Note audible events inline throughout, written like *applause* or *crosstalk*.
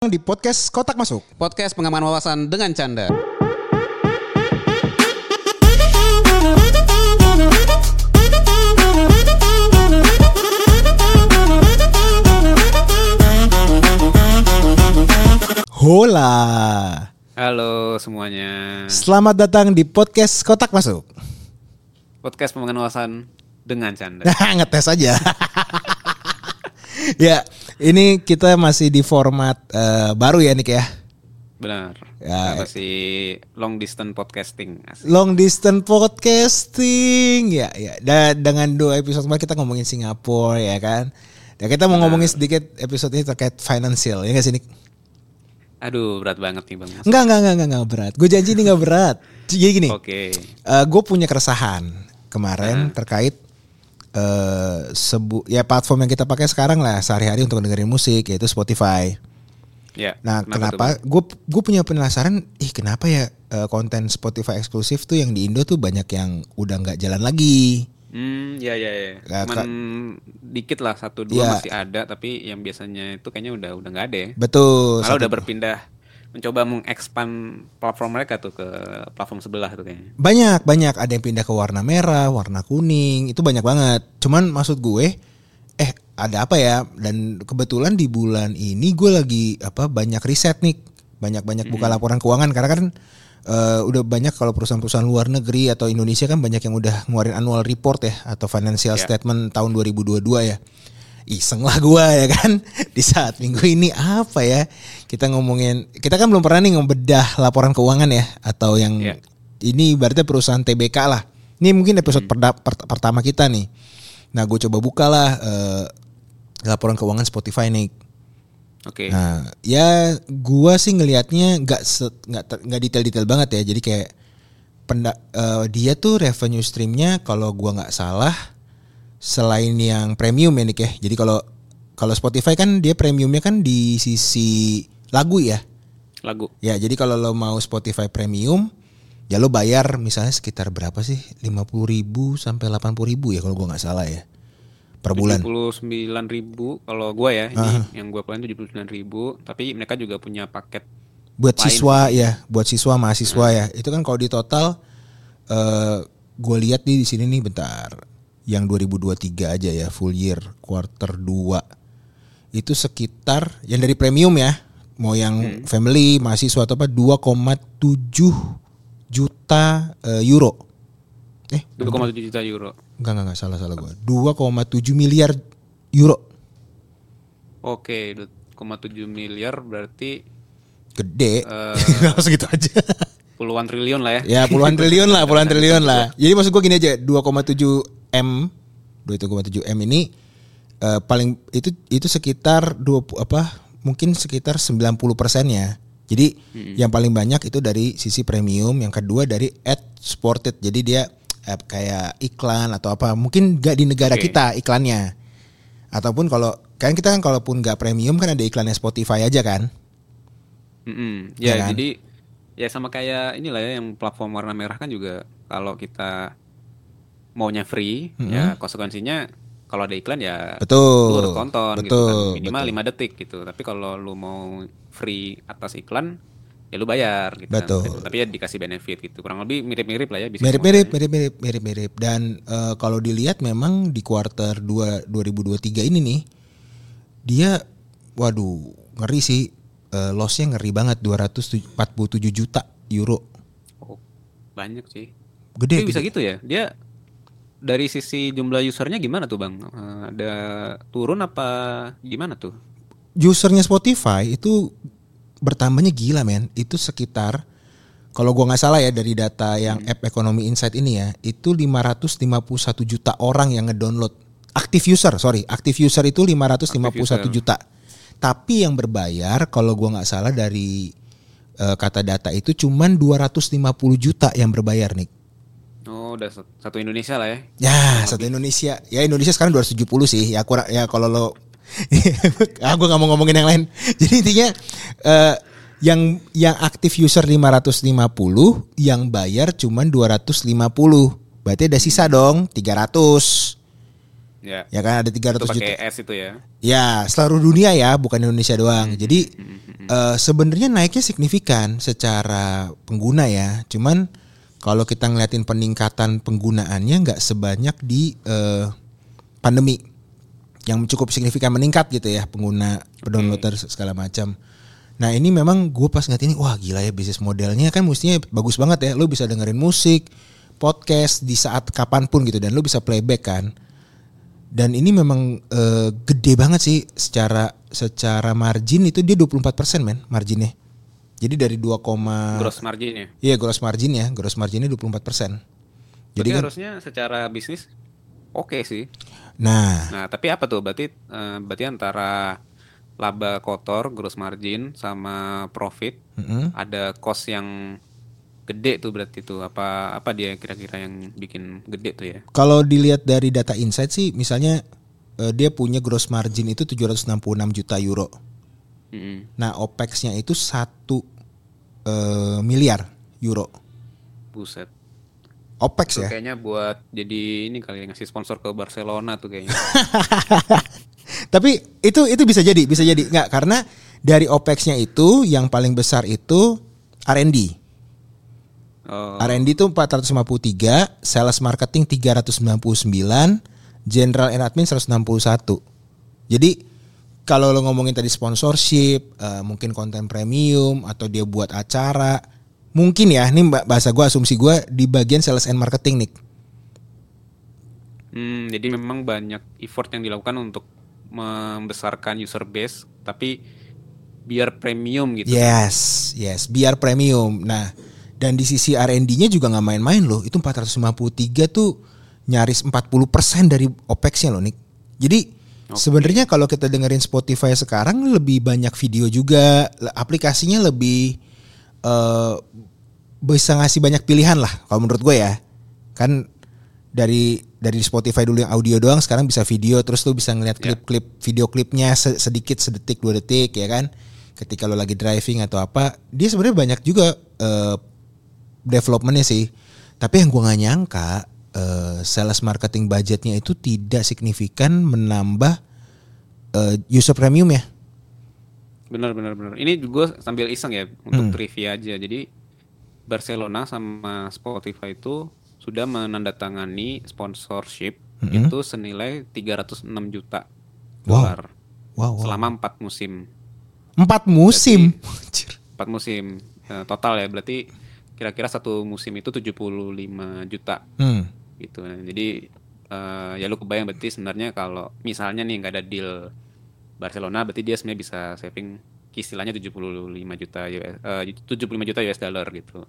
di podcast Kotak Masuk. Podcast pengaman wawasan dengan canda. Hola. Halo semuanya. Selamat datang di podcast Kotak Masuk. Podcast pengaman wawasan dengan canda. *laughs* Ngetes aja. *laughs* ya, ini kita masih di format eh, baru ya Nick ya. Benar. Ya, Kita masih long distance podcasting. Asik. Long distance podcasting. Ya, ya. Dan dengan dua episode kemarin kita ngomongin Singapura ya kan. Dan kita mau ngomongin sedikit episode ini terkait financial ya sih Nick? Aduh berat banget nih bang. Enggak, enggak, enggak, enggak, enggak berat. Gue janji ini enggak berat. Jadi gini. Oke. gue punya keresahan kemarin terkait eh sebu ya platform yang kita pakai sekarang lah sehari-hari untuk dengerin musik yaitu Spotify. Ya. Nah, kenapa gue gue punya penasaran, ih kenapa ya eh, konten Spotify eksklusif tuh yang di Indo tuh banyak yang udah nggak jalan lagi. Hmm, ya ya ya. Nah, Cuman dikit lah satu dua Ya. masih ada tapi yang biasanya itu kayaknya udah udah nggak ada ya. Betul. Satu- udah berpindah mencoba mengekspan platform mereka tuh ke platform sebelah tuh kayaknya. Banyak, banyak. Ada yang pindah ke warna merah, warna kuning. Itu banyak banget. Cuman maksud gue, eh ada apa ya? Dan kebetulan di bulan ini gue lagi apa banyak riset nih. Banyak-banyak buka laporan keuangan. Karena kan eh, udah banyak kalau perusahaan-perusahaan luar negeri atau Indonesia kan banyak yang udah ngeluarin annual report ya. Atau financial Ya. statement tahun 2022 ya. Iseng lah gue ya kan. *laughs* Di saat minggu ini apa ya? Kita ngomongin, kita kan belum pernah nih ngebedah laporan keuangan ya. Atau yang Ya. ini berarti perusahaan TBK lah. Ini mungkin episode perda- per- pertama kita nih. Nah, gue coba buka lah eh, laporan keuangan Spotify nih. Oke. Nah, ya gua sih ngelihatnya nggak nggak nggak detail-detail banget ya. Jadi kayak penda- eh, dia tuh revenue streamnya kalau gua nggak salah selain yang premium ya Nick ya. Jadi kalau kalau Spotify kan dia premiumnya kan di sisi lagu ya. Lagu. Ya, jadi kalau lo mau Spotify Premium, ya lo bayar misalnya sekitar berapa sih? 50 ribu sampai 80 ribu ya kalau gua nggak salah ya. Per bulan. 79 ribu kalau gua ya ini yang gua keluarin 79 ribu tapi mereka juga punya paket Buat Lain siswa ya, buat siswa mahasiswa ya. Itu kan kalau di total eh gue lihat nih di sini nih bentar. Yang 2023 aja ya, full year quarter 2. Itu sekitar yang dari premium ya. Mau yang family, mahasiswa atau apa 2,7 juta eh, euro. Eh, 2,7 juta euro. Enggak, enggak, enggak, salah, salah gue. 2,7 miliar euro. Oke, 2,7 miliar berarti Gede. Eh. *laughs* Enggak segitu aja. puluhan triliun lah ya. ya puluhan triliun lah, puluhan triliun lah. *laughs* Jadi maksud gue gini aja, 2,7 M, 2,7 M ini eh, paling itu itu sekitar 20 apa? Mungkin sekitar 90 persennya. Jadi yang paling banyak itu dari sisi premium, yang kedua dari ad supported. Jadi dia eh, kayak iklan atau apa? Mungkin gak di negara Oke. kita iklannya. Ataupun kalau kan kita kan kalaupun nggak premium kan ada iklannya Spotify aja kan? Mm-mm. Ya Ya, kan? jadi ya sama kayak inilah ya yang platform warna merah kan juga kalau kita maunya free ya konsekuensinya kalau ada iklan ya Betul. lu harus tonton gitu betul, kan minimal betul. 5 detik gitu tapi kalau lu mau free atas iklan ya lu bayar gitu kan. Betul. tapi ya dikasih benefit gitu kurang lebih mirip-mirip lah ya bisa Mirip-mirip, mirip-mirip, mirip-mirip. Dan eh, kalau dilihat memang di kuarter 2 2023 ini nih dia waduh, ngeri sih. Eh, lossnya ngeri banget 247 juta euro. Oh, banyak sih Gede. Tapi bisa gitu ya dia dari sisi jumlah usernya gimana tuh bang Eh, ada turun apa gimana tuh Usernya Spotify itu bertambahnya gila men. Itu sekitar kalau gua nggak salah ya dari data yang app Economy Insight ini ya, itu 551 juta orang yang ngedownload. Active user, sorry, active user itu 551 user. juta. Tapi yang berbayar kalau gua nggak salah dari eh, kata data itu cuman 250 juta yang berbayar nih. Oh, udah sat- satu Indonesia lah ya. Ya, satu Indonesia. Ya Indonesia sekarang 270 sih. Ya kurang ya kalau lo *laughs* ah gue nggak mau ngomongin yang lain. *laughs* Jadi intinya eh yang yang aktif user 550, yang bayar cuman 250. Berarti ada sisa dong 300. Ya. Ya kan ada Itu 300 juta. pakai S itu ya. Ya, seluruh dunia ya, bukan Indonesia doang. Jadi Hmm, eh, sebenarnya naiknya signifikan secara pengguna ya. Cuman kalau kita ngeliatin peningkatan penggunaannya nggak sebanyak di eh, pandemi yang cukup signifikan meningkat gitu ya pengguna downloader segala macam. Nah ini memang gue pas ngeliat ini wah gila ya bisnis modelnya kan mestinya bagus banget ya. Lo bisa dengerin musik, podcast di saat kapan pun gitu dan lo bisa playback kan dan ini memang eh, gede banget sih secara secara margin itu dia 24% men marginnya. Jadi dari 2, Gross marginnya. Iya gross margin ya, gross marginnya 24%. Jadi Jadi kan harusnya secara bisnis oke sih. nah, Nah, tapi apa tuh? Berarti eh, berarti antara laba kotor, gross margin sama profit mm-mm. ada cost yang gede tuh berarti tuh apa apa dia kira-kira yang bikin gede tuh ya? kalau dilihat dari data insight sih misalnya eh, dia punya gross margin itu 766 juta euro. Mm-mm. Nah, OPEX-nya itu 1 eh, miliar euro. Buset. OPEX Itu ya. kayaknya buat jadi ini kali ya, ngasih sponsor ke Barcelona tuh kayaknya. *laughs* Tapi itu itu bisa jadi, bisa jadi nggak karena dari OPEX-nya itu yang paling besar itu R&D. Oh, R&D itu 453, sales marketing 399, general and admin 161. Jadi kalau lo ngomongin tadi sponsorship, eh, mungkin konten premium atau dia buat acara, mungkin ya, ini bahasa gue asumsi gue di bagian sales and marketing nih. hmm, jadi memang banyak effort yang dilakukan untuk membesarkan user base, tapi biar premium gitu. Yes, yes, biar premium. Nah, dan di sisi R&D-nya juga nggak main-main loh. Itu 453 tuh nyaris 40% dari OPEX-nya loh, Nick. Jadi sebenarnya kalau kita dengerin Spotify sekarang lebih banyak video juga, aplikasinya lebih eh bisa ngasih banyak pilihan lah kalau menurut gue ya. Kan dari dari Spotify dulu yang audio doang sekarang bisa video terus lu bisa ngeliat klip-klip video klipnya se- sedikit sedetik dua detik ya kan? Ketika lo lagi driving atau apa dia sebenarnya banyak juga eh, developmentnya sih. Tapi yang gua nggak nyangka eh, sales marketing budgetnya itu tidak signifikan menambah eh, user premium ya Benar benar benar. Ini gue sambil iseng ya untuk Hmm. trivia aja. Jadi Barcelona sama Spotify itu sudah menandatangani sponsorship Mm-mm. itu senilai 306 juta Wow. dolar wow, wow. selama empat musim. empat musim. *laughs* Empat musim Eh, total ya. Berarti kira-kira satu musim itu 75 juta Hmm. Gitu. Nah, jadi eh, ya lu kebayang berarti sebenarnya kalau misalnya nih nggak ada deal Barcelona berarti dia sebenarnya bisa saving istilahnya 75 juta US, eh, 75 juta US dollar gitu.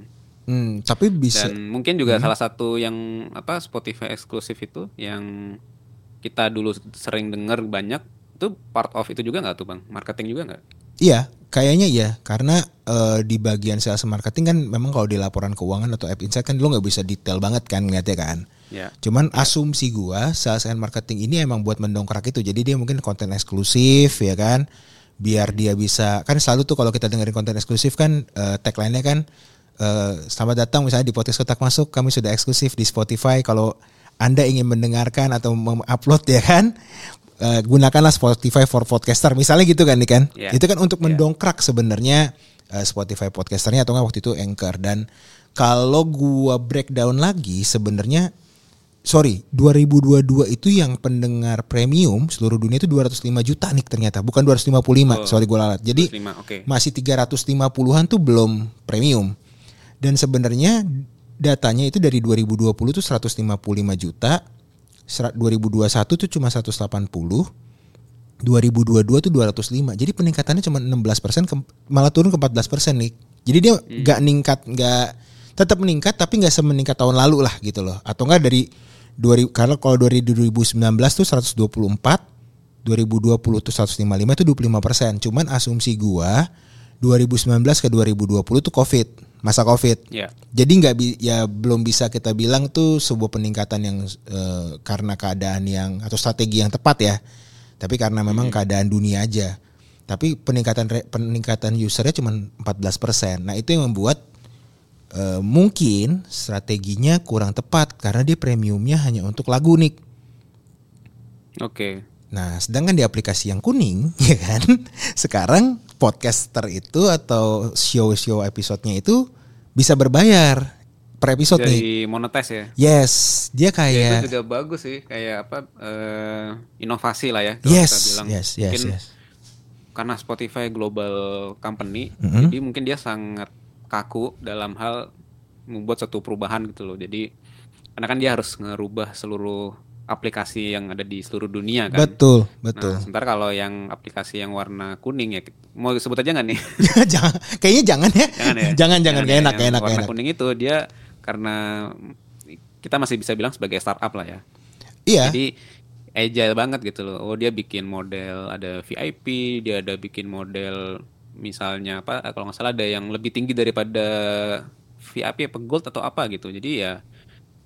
Hmm, tapi bisa Dan mungkin juga salah satu yang apa Spotify eksklusif itu yang kita dulu sering dengar banyak itu part of itu juga nggak tuh bang? Marketing juga nggak? Iya, kayaknya iya karena eh, di bagian sales marketing kan memang kalau di laporan keuangan atau app insight kan lo nggak bisa detail banget kan ngeliatnya kan. Ya. Cuman asumsi gua sales and marketing ini emang buat mendongkrak itu. Jadi dia mungkin konten eksklusif ya kan. Biar dia bisa kan selalu tuh kalau kita dengerin konten eksklusif kan eh, tagline-nya kan eh, selamat datang misalnya di podcast kotak masuk kami sudah eksklusif di Spotify kalau Anda ingin mendengarkan atau mengupload ya kan eh, gunakanlah Spotify for podcaster misalnya gitu kan nih kan. Ya. Itu kan untuk Ya. mendongkrak sebenarnya eh, Spotify podcasternya atau nggak waktu itu Anchor dan kalau gua breakdown lagi sebenarnya sorry 2022 itu yang pendengar premium seluruh dunia itu 205 juta nih ternyata bukan 255 Oh, sorry gue lalat jadi 25, oke. masih 350-an tuh belum premium dan sebenarnya datanya itu dari 2020 tuh 155 juta 2021 tuh cuma 180 2022 tuh 205 jadi peningkatannya cuma 16 persen malah turun ke 14 persen nih. Jadi dia nggak ningkat nggak tetap meningkat tapi nggak semeningkat tahun lalu lah gitu loh. Atau enggak dari 2000 kalau kalau dari 2019 tuh 124 2020 tuh 155 itu 25 persen. Cuman asumsi gua 2019 ke 2020 tuh covid masa covid Ya. jadi nggak bi- ya belum bisa kita bilang tuh sebuah peningkatan yang eh, karena keadaan yang atau strategi yang tepat ya. Tapi karena memang keadaan dunia aja. Tapi peningkatan re- peningkatan usernya cuma 14%. Nah, itu yang membuat eh, mungkin strateginya kurang tepat karena dia premiumnya hanya untuk lagu nih. Oke. Nah, sedangkan di aplikasi yang kuning, *laughs* ya kan, sekarang podcaster itu atau show-show episodenya itu bisa berbayar per episode nih. Dari monetize ya. Yes, dia Ya, kayak itu juga bagus sih, kayak apa eh, inovasi lah ya. yes, kita bilang. yes, yes, Mungkin yes. karena Spotify global company, Mhm. jadi mungkin dia sangat kaku dalam hal membuat satu perubahan gitu loh. Jadi karena kan dia harus ngerubah seluruh aplikasi yang ada di seluruh dunia kan. Betul, betul. Nah, sementara kalau yang aplikasi yang warna kuning ya, mau sebut aja nggak nih? *laughs* jangan, kayaknya jangan ya. jangan ya. jangan, jangan, gak ya. enak, enak, gak Warna enak. kuning itu dia karena kita masih bisa bilang sebagai startup lah ya. Iya, Jadi agile banget gitu loh. Oh dia bikin model ada VIP, dia ada bikin model misalnya apa kalau nggak salah ada yang lebih tinggi daripada VIP apa gold atau apa gitu. Jadi ya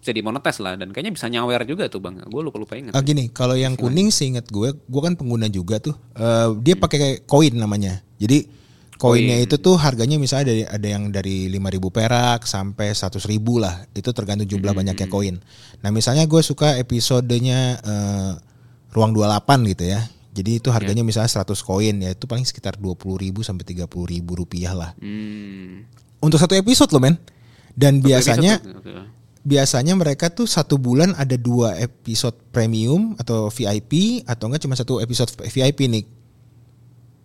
bisa dimonetize lah dan kayaknya bisa nyawer juga tuh bang. Gue lupa lupa ingat. Ah, gini, kalau yang kuning seingat gue, gue kan pengguna juga tuh. Eh, dia pakai koin namanya. Jadi koinnya Koin. itu tuh harganya misalnya dari ada yang dari 5000 perak sampai 100 ribu lah. Itu tergantung jumlah banyaknya koin. Nah, misalnya gue suka episodenya eh, Ruang 28 gitu ya. Jadi itu harganya misalnya 100 koin ya itu paling sekitar 20 ribu sampai 30 ribu rupiah lah. Hmm. Untuk satu episode loh men. Dan biasanya Episode. Biasanya mereka tuh satu bulan ada dua episode premium atau VIP atau enggak cuma satu episode VIP nih.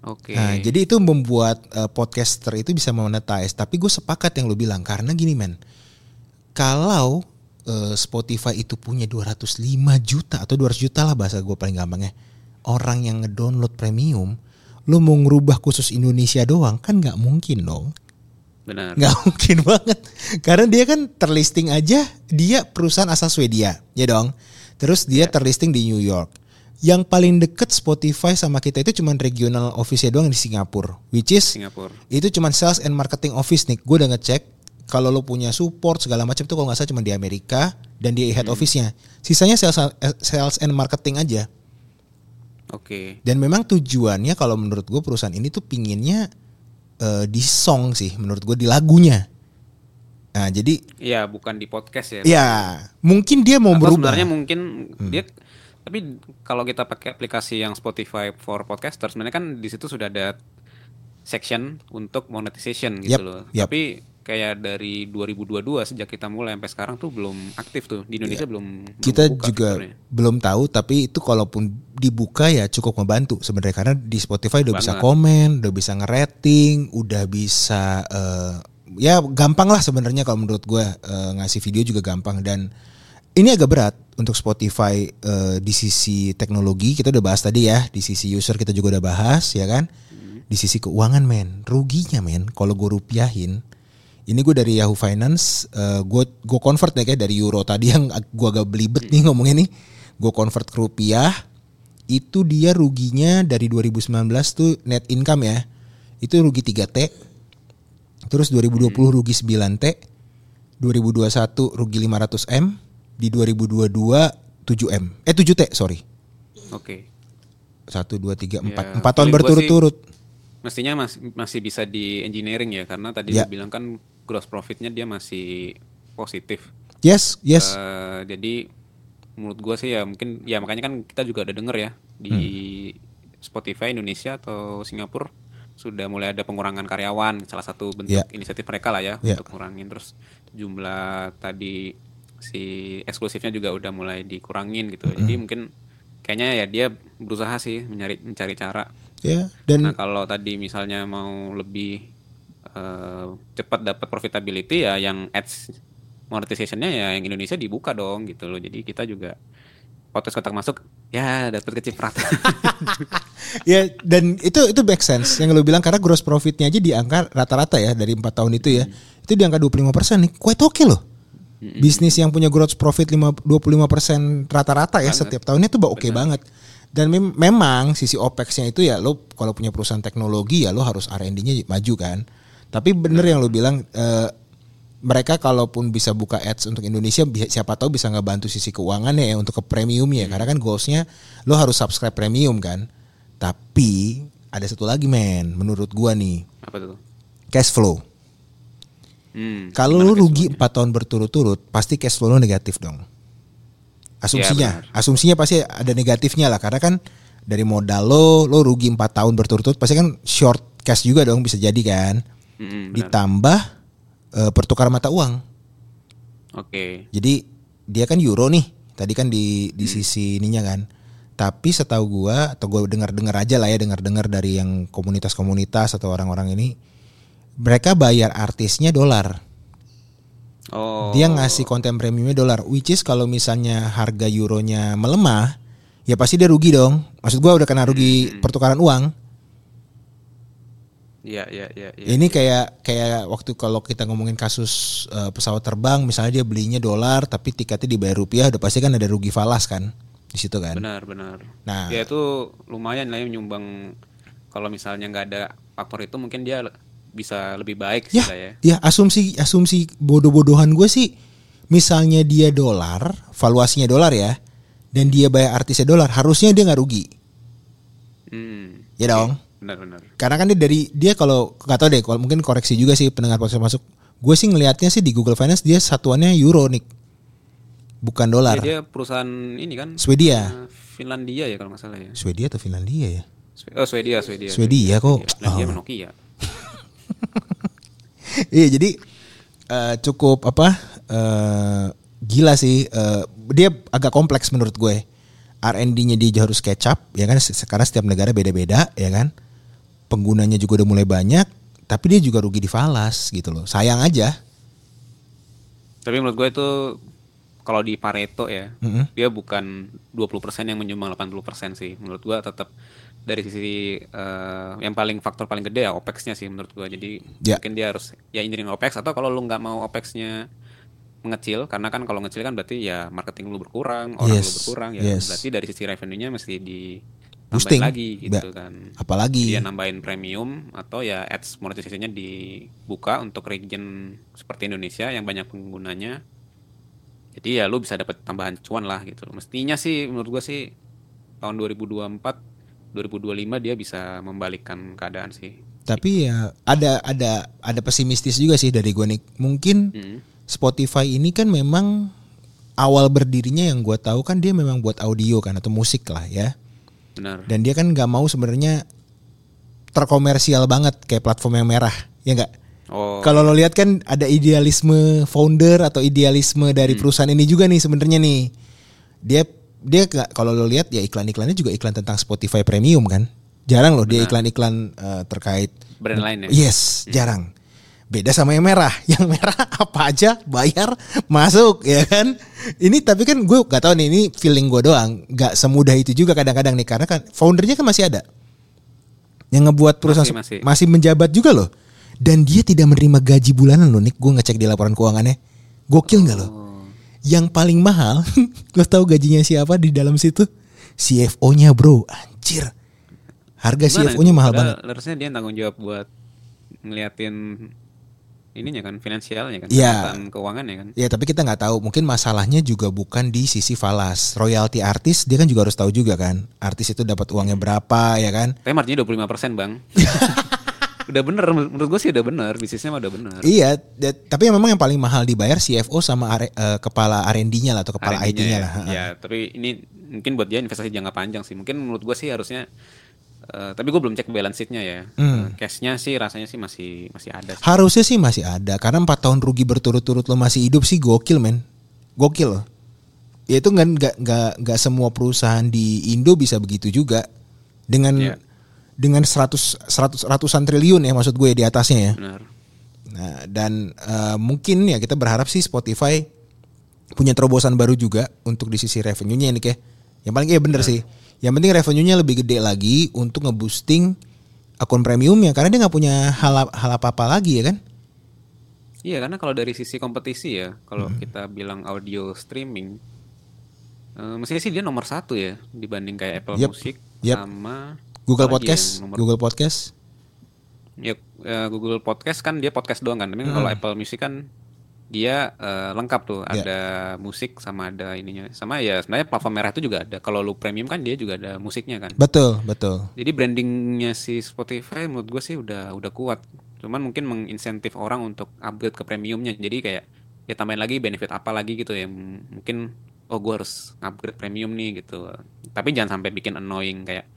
Oke. Nah, jadi itu membuat eh, podcaster itu bisa monetize. Tapi gue sepakat yang lo bilang karena gini men, kalau eh, Spotify itu punya 205 juta atau 200 juta lah bahasa gue paling gampangnya orang yang ngedownload premium, lo mau ngerubah khusus Indonesia doang kan nggak mungkin dong. Benar. nggak *laughs* mungkin banget. Karena dia kan terlisting aja dia perusahaan asal Swedia ya dong. Terus dia terlisting di New York. Yang paling deket Spotify sama kita itu cuman regional office doang di Singapura which is Singapura. itu cuman sales and marketing office nih. Gue udah ngecek kalau lo punya support segala macam tuh kalau nggak salah cuma di Amerika dan di head office-nya. Sisanya sales sales and marketing aja. Oke. dan memang tujuannya kalau menurut gue perusahaan ini tuh pinginnya eh, di song sih menurut gue di lagunya. Nah jadi Iya, bukan di podcast ya. ya mungkin dia mau Atau berubah. sebenarnya mungkin dia tapi kalau kita pakai aplikasi yang Spotify for podcasters sebenarnya kan di situ sudah ada section untuk monetization gitu Yap, loh. yap. Tapi kayak dari 2022 sejak kita mulai sampai sekarang tuh belum aktif tuh di Indonesia belum belum. Kita buka juga fiturnya. belum tahu tapi itu kalaupun dibuka ya cukup membantu sebenarnya karena di Spotify udah bisa Banget. komen, udah bisa ngerating, udah bisa eh, ya gampang lah sebenarnya kalau menurut gue eh, ngasih video juga gampang dan ini agak berat untuk Spotify eh, di sisi teknologi kita udah bahas tadi ya di sisi user kita juga udah bahas ya kan di sisi keuangan men ruginya men kalau gue rupiahin ini gue dari Yahoo Finance gue gue convert ya kayak dari euro tadi yang gue agak belibet nih ngomongnya nih. Gue convert ke rupiah. Itu dia ruginya dari 2019 tuh net income ya. Itu rugi 3 t. Terus 2020 rugi 9 t. 2021 rugi 500 m. Di 2022 7 m. Eh 7 t sorry. Oke. satu dua tiga empat. Empat tahun berturut-turut Mestinya masih masih bisa di engineering ya karena tadi lu bilang kan gross profitnya dia masih positif. yes yes. Eh, jadi menurut gua sih ya mungkin ya makanya kan kita juga ada denger ya di Spotify Indonesia atau Singapura sudah mulai ada pengurangan karyawan salah satu bentuk Ya. inisiatif mereka lah ya Ya. untuk ngurangin terus jumlah tadi si eksklusifnya juga udah mulai dikurangin gitu. Jadi mungkin kayaknya ya dia berusaha sih mencari mencari cara ya dan Nah kalau tadi misalnya mau lebih eh, cepat dapat profitability ya yang ads monetizationnya ya yang Indonesia dibuka dong gitu loh. Jadi kita juga podcast kotak masuk ya dapat kecipratan. *laughs* ya dan itu itu make sense yang lu bilang karena gross profitnya aja di angka rata-rata ya dari empat tahun itu ya. Itu di angka 25% nih. Quite oke loh. Bisnis yang punya gross profit lima- 25% rata-rata ya setiap tahunnya tuh oke banget dan mem- memang sisi OPEX-nya itu ya lo kalau punya perusahaan teknologi ya lo harus R&D-nya maju kan. Tapi bener yang lo bilang eh, mereka kalaupun bisa buka ads untuk Indonesia siapa tahu bisa nggak bantu sisi keuangannya ya untuk ke premium ya karena kan goalsnya lo harus subscribe premium kan. Tapi ada satu lagi men menurut gua nih. Apa tuh? cash flow. Hmm, kalau lo rugi 4 tahun berturut-turut pasti cash flow lo negatif dong Asumsinya, asumsinya pasti ada negatifnya lah karena kan dari modal lo lo rugi 4 tahun berturut-turut pasti kan short cash juga dong bisa jadi kan. Mm-mm, benar. Ditambah eh, pertukaran mata uang. Oke. Jadi dia kan euro nih. Tadi kan di Hmm. di sisi ininya kan. Tapi setahu gua atau gua dengar-dengar aja lah ya dengar-dengar dari yang komunitas-komunitas atau orang-orang ini mereka bayar artisnya dolar. Oh. Dia ngasih konten premiumnya dolar. Which is kalau misalnya harga euronya melemah, ya pasti dia rugi dong. Maksud gua udah kena rugi pertukaran uang. Iya, iya, iya, iya. Ini kayak kayak waktu kalau kita ngomongin kasus eh, pesawat terbang, misalnya dia belinya dolar tapi tiketnya dibayar rupiah, udah pasti kan ada rugi falas kan di situ kan. Benar, benar. Nah. Ya itu lumayan lah ya nyumbang kalau misalnya nggak ada faktor itu mungkin dia bisa lebih baik sih Ya, lah ya. ya asumsi asumsi bodoh-bodohan gue sih, misalnya dia dolar, valuasinya dolar ya, dan dia bayar artisnya dolar, harusnya dia nggak rugi, Hmm. ya dong. Benar, benar. Karena kan dia dari dia kalau nggak tahu deh, kalau mungkin koreksi juga sih pendengar podcast masuk. Gue sih ngelihatnya sih di Google Finance dia satuannya euro nih, bukan dolar. Ya, dia perusahaan ini kan Swedia, eh, Finlandia ya kalau nggak salah ya. Swedia atau Finlandia ya? Oh Swedia, Swedia. Swedia kok. Finlandia Oh. Nokia. *laughs* Iya jadi eh, cukup apa eh, gila sih. eh, dia agak kompleks menurut gue. R&D-nya dia harus catch up, ya kan? Se- Karena setiap negara beda-beda, ya kan? Penggunanya juga udah mulai banyak, tapi dia juga rugi di falas gitu loh. Sayang aja. Tapi menurut gue itu kalau di Pareto ya, Mm-mm. dia bukan 20% yang menyumbang 80% sih. Menurut gua tetap dari sisi eh, yang paling faktor paling gede ya OPEX-nya sih menurut gua. Jadi Ya. mungkin dia harus ya injerin OPEX atau kalau lu nggak mau OPEX-nya mengecil karena kan kalau ngecil kan berarti ya marketing lu berkurang, orang lu Yes, berkurang ya yes. berarti dari sisi revenue-nya mesti di Boosting. lagi gitu Ya. kan. Apalagi Dia nambahin premium atau ya ads monetisasinya dibuka untuk region seperti Indonesia yang banyak penggunanya. Jadi ya lu bisa dapat tambahan cuan lah gitu. Mestinya sih menurut gua sih tahun 2024 2025 dia bisa membalikkan keadaan sih. tapi ya ada ada ada pesimistis juga sih dari gue nih. Mungkin Hmm. Spotify ini kan memang awal berdirinya yang gue tahu kan dia memang buat audio kan atau musik lah ya. Benar. Dan dia kan nggak mau sebenarnya terkomersial banget kayak platform yang merah, ya nggak? Oh, Kalau lo lihat kan ada idealisme founder atau idealisme dari Hmm. perusahaan ini juga nih sebenarnya nih. Dia dia kalau lo lihat ya iklan-iklannya juga iklan tentang Spotify Premium kan. Jarang loh dia iklan-iklan eh, terkait brand lain ya. Yes, jarang. Beda sama yang merah. *laughs* Yang merah apa aja bayar masuk ya kan. Ini tapi kan gue gak tahu nih ini feeling gue doang. Gak semudah itu juga kadang-kadang nih karena kan foundernya kan masih ada. Yang ngebuat perusahaan Masih, masih, masih. menjabat juga loh. Dan dia tidak menerima gaji bulanan loh nih. Gue ngecek di laporan keuangannya. Gokil nggak loh? Yang paling mahal, *laughs* lo tahu gajinya siapa di dalam situ? CFO-nya bro, anjir. Harga CFO-nya mahal banget. Harusnya dia tanggung jawab buat ngeliatin ininya kan finansialnya kan, Iya. catatan keuangannya kan. Ya tapi kita nggak tahu. Mungkin masalahnya juga bukan di sisi falas. Royalti artis dia kan juga harus tahu juga kan. Artis itu dapat uangnya berapa ya kan? Tapi marginnya 25% bang. *laughs* udah bener, menurut gue sih udah bener, bisnisnya mah udah bener. Iya. tapi yang memang yang paling mahal dibayar CFO sama are- eh, kepala R&D-nya lah atau kepala IT-nya ya. lah. Ya, tapi ini mungkin buat dia investasi jangka panjang sih. Mungkin menurut gue sih harusnya. eh, tapi gue belum cek balance sheet-nya ya. Hmm. Eh, Cash-nya sih rasanya sih masih masih ada. Sih. Harusnya sih masih ada karena empat tahun rugi berturut-turut lo masih hidup sih gokil men. Gokil loh. Ya itu nggak nggak nggak nggak semua perusahaan di Indo bisa begitu juga dengan Iya. Dengan 100 100 ratusan triliun ya maksud gue di atasnya ya. Benar. Nah, dan eh, mungkin ya kita berharap sih Spotify punya terobosan baru juga untuk di sisi revenue-nya nih kayak. Yang paling iya bener sih. Yang penting revenue-nya lebih gede lagi untuk ngeboosting akun premiumnya karena dia nggak punya hal hal apa-apa lagi ya kan? Iya karena kalau dari sisi kompetisi ya, kalau Hmm. kita bilang audio streaming, eh, mestinya sih dia nomor satu ya dibanding kayak Apple Yep, Music yep. sama Google apalagi Podcast, nomor Google Podcast. Ya, eh, Google Podcast kan dia podcast doang kan. Tapi Hmm. kalau Apple Music kan dia eh, lengkap tuh, Ya. ada musik sama ada ininya. Sama ya sebenarnya platform merah itu juga ada. Kalau lu premium kan dia juga ada musiknya kan. Betul, betul. Jadi brandingnya si Spotify menurut gue sih udah udah kuat. Cuman mungkin menginsentif orang untuk upgrade ke premiumnya. Jadi kayak ya tambahin lagi benefit apa lagi gitu ya. Mungkin oh gue harus upgrade premium nih gitu tapi jangan sampai bikin annoying kayak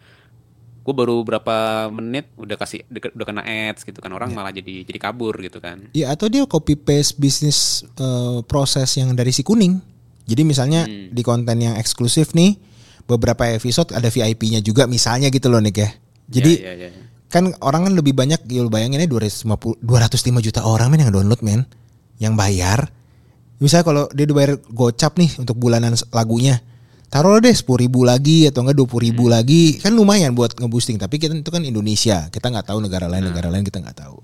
gue baru berapa menit udah kasih udah kena ads gitu kan orang malah jadi jadi kabur gitu kan Iya atau dia copy paste bisnis eh, proses yang dari si kuning. Jadi misalnya Hmm. di konten yang eksklusif nih beberapa episode ada VIP-nya juga misalnya gitu loh Nick ya. Jadi ya, ya, ya. kan orang kan lebih banyak ya lu bayangin aja 250 205 juta orang men yang download men yang bayar. Misalnya kalau dia dibayar gocap nih untuk bulanan lagunya. Taruh deh 10 ribu lagi atau enggak 20 ribu Hmm. lagi kan lumayan buat ngeboosting tapi kita itu kan Indonesia kita nggak tahu negara lain negara lain kita nggak tahu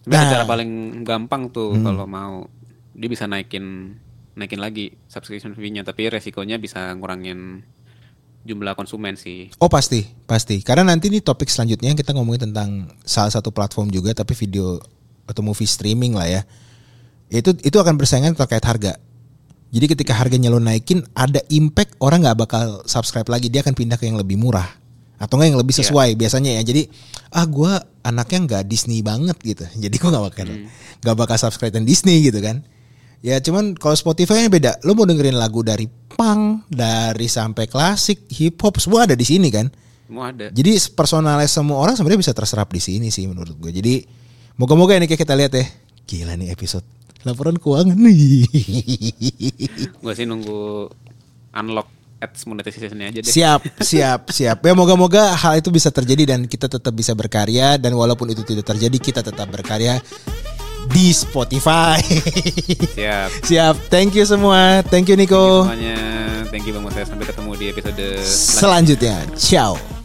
Tapi Nah. cara paling gampang tuh Hmm. kalau mau dia bisa naikin naikin lagi subscription fee-nya tapi resikonya bisa ngurangin jumlah konsumen sih. Oh pasti, pasti. Karena nanti nih topik selanjutnya kita ngomongin tentang salah satu platform juga tapi video atau movie streaming lah ya. Itu itu akan bersaingan terkait harga. Jadi ketika harganya lo naikin ada impact orang nggak bakal subscribe lagi dia akan pindah ke yang lebih murah atau enggak yang lebih sesuai biasanya ya. Jadi ah gua anaknya nggak Disney banget gitu. *laughs* Jadi gua nggak bakal nggak bakal subscribe yang Disney gitu kan. Ya cuman kalau Spotify nya beda. Lo mau dengerin lagu dari punk, dari sampai klasik, hip hop semua ada di sini kan. Semua ada. Jadi personalize semua orang sebenarnya bisa terserap di sini sih menurut gue. Jadi moga-moga ini kayak kita lihat ya. Gila nih episode laporan keuangan *laughs* nih. Gue sih nunggu unlock ads monetization aja deh. siap, *laughs* siap, siap. Ya moga-moga hal itu bisa terjadi dan kita tetap bisa berkarya dan walaupun itu tidak terjadi kita tetap berkarya di Spotify. *laughs* Siap. siap. Thank you semua. Thank you Nico. Semuanya thank you Bang Moses sampai ketemu di episode selanjutnya. Selanjutnya, ciao.